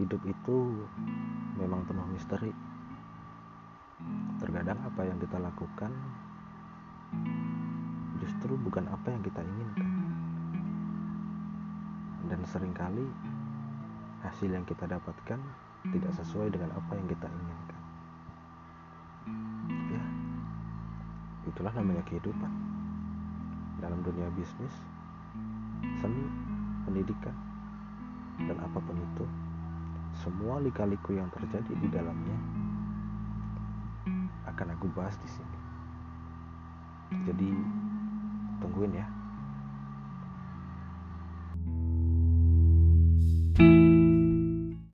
hidup itu memang penuh misteri. Terkadang apa yang kita lakukan justru bukan apa yang kita inginkan. Dan sering kali hasil yang kita dapatkan tidak sesuai dengan apa yang kita inginkan. Ya, itulah namanya kehidupan. Dalam dunia bisnis, seni, pendidikan, dan apa pun itu, semua lika-liku yang terjadi di dalamnya akan aku bahas di sini. Jadi, tungguin ya.